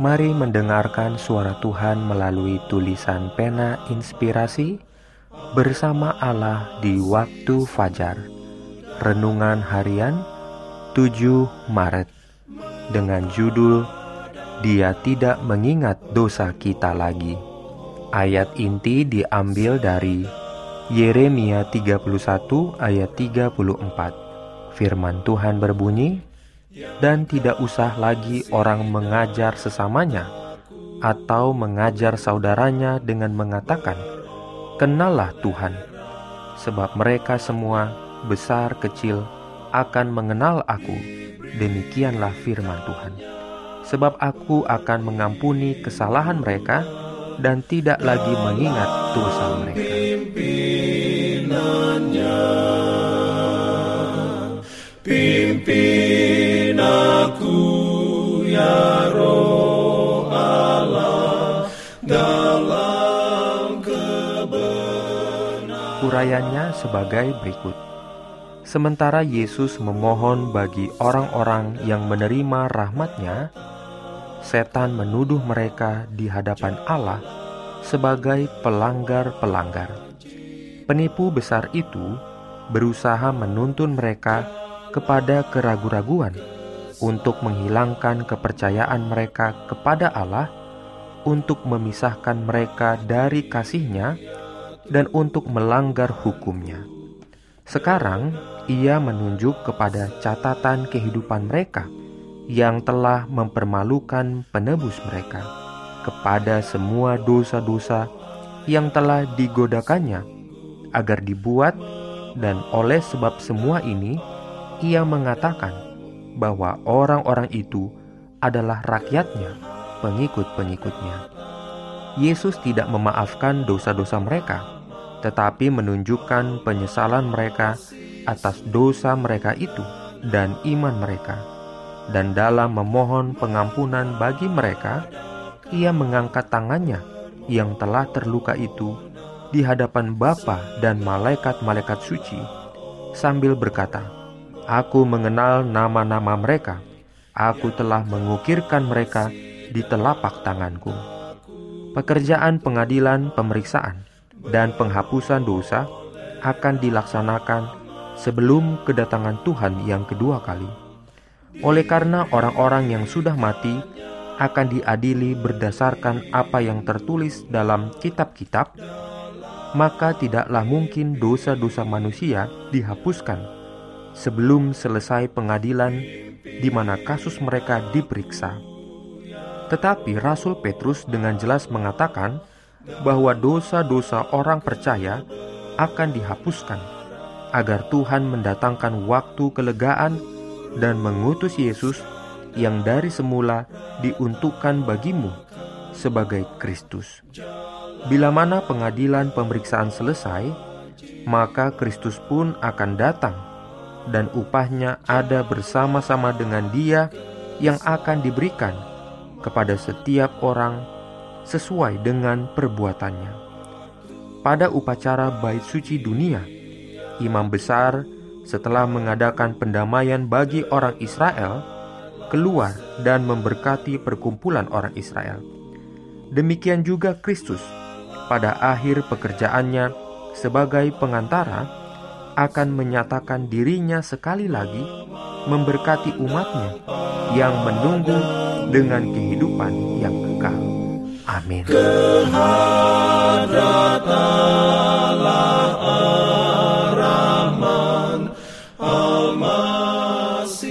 Mari mendengarkan suara Tuhan melalui tulisan pena inspirasi bersama Allah di waktu fajar. Renungan harian 7 Maret dengan judul Dia tidak mengingat dosa kita lagi. Ayat inti diambil dari Yeremia 31 ayat 34. Firman Tuhan berbunyi, dan tidak usah lagi orang mengajar sesamanya atau mengajar saudaranya dengan mengatakan, "Kenallah Tuhan," sebab mereka semua besar kecil akan mengenal Aku. Demikianlah firman Tuhan. Sebab Aku akan mengampuni kesalahan mereka dan tidak lagi mengingat dosa mereka. Dalam kebenaran. Urayanya sebagai berikut. Sementara Yesus memohon bagi orang-orang yang menerima rahmatnya, setan menuduh mereka di hadapan Allah sebagai pelanggar-pelanggar. Penipu besar itu berusaha menuntun mereka kepada keraguan-raguan untuk menghilangkan kepercayaan mereka kepada Allah, untuk memisahkan mereka dari kasihnya, dan untuk melanggar hukumnya. Sekarang, ia menunjuk kepada catatan kehidupan mereka yang telah mempermalukan penebus mereka kepada semua dosa-dosa yang telah digodakannya agar dibuat dan oleh sebab semua ini ia mengatakan bahwa orang-orang itu adalah rakyatnya, pengikut-pengikutnya. Yesus tidak memaafkan dosa-dosa mereka, tetapi menunjukkan penyesalan mereka atas dosa mereka itu dan iman mereka. Dan dalam memohon pengampunan bagi mereka, ia mengangkat tangannya yang telah terluka itu di hadapan Bapa dan malaikat-malaikat suci sambil berkata, Aku mengenal nama-nama mereka. Aku telah mengukirkan mereka di telapak tanganku. Pekerjaan pengadilan pemeriksaan dan penghapusan dosa akan dilaksanakan sebelum kedatangan Tuhan yang kedua kali. Oleh karena orang-orang yang sudah mati akan diadili berdasarkan apa yang tertulis dalam kitab-kitab, maka tidaklah mungkin dosa-dosa manusia dihapuskan sebelum selesai pengadilan di mana kasus mereka diperiksa. Tetapi Rasul Petrus dengan jelas mengatakan bahwa dosa-dosa orang percaya akan dihapuskan agar Tuhan mendatangkan waktu kelegaan dan mengutus Yesus yang dari semula diuntukkan bagimu sebagai Kristus. Bila mana pengadilan pemeriksaan selesai, maka Kristus pun akan datang dan upahnya ada bersama-sama dengan Dia yang akan diberikan kepada setiap orang sesuai dengan perbuatannya. Pada upacara Bait Suci Dunia, imam besar setelah mengadakan pendamaian bagi orang Israel keluar dan memberkati perkumpulan orang Israel. Demikian juga Kristus pada akhir pekerjaannya sebagai pengantara akan menyatakan dirinya sekali lagi memberkati umatnya yang menunggu dengan kehidupan yang kekal. Amin.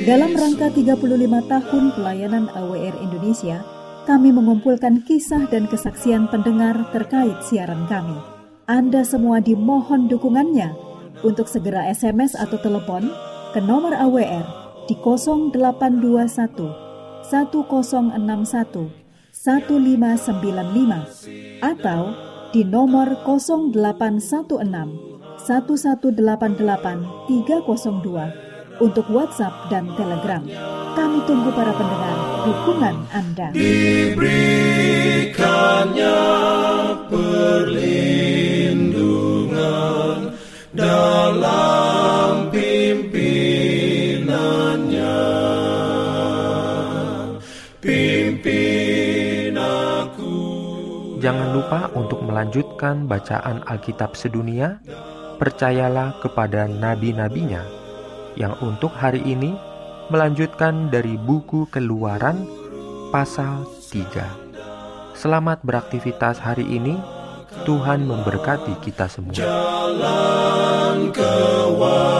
Dalam rangka 35 tahun pelayanan AWR Indonesia, kami mengumpulkan kisah dan kesaksian pendengar terkait siaran kami. Anda semua dimohon dukungannya untuk segera SMS atau telepon ke nomor AWR di 0821 1061 1595 atau di nomor 0816 1188 302 untuk WhatsApp dan Telegram. Kami tunggu para pendengar dukungan Anda. Diberikannya perlindungan dalam Jangan lupa untuk melanjutkan bacaan Alkitab sedunia. Percayalah kepada nabi-nabinya yang untuk hari ini melanjutkan dari buku Keluaran pasal 3. Selamat beraktivitas hari ini. Tuhan memberkati kita semua. Jalan kewajiban,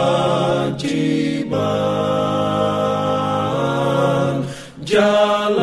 jalan.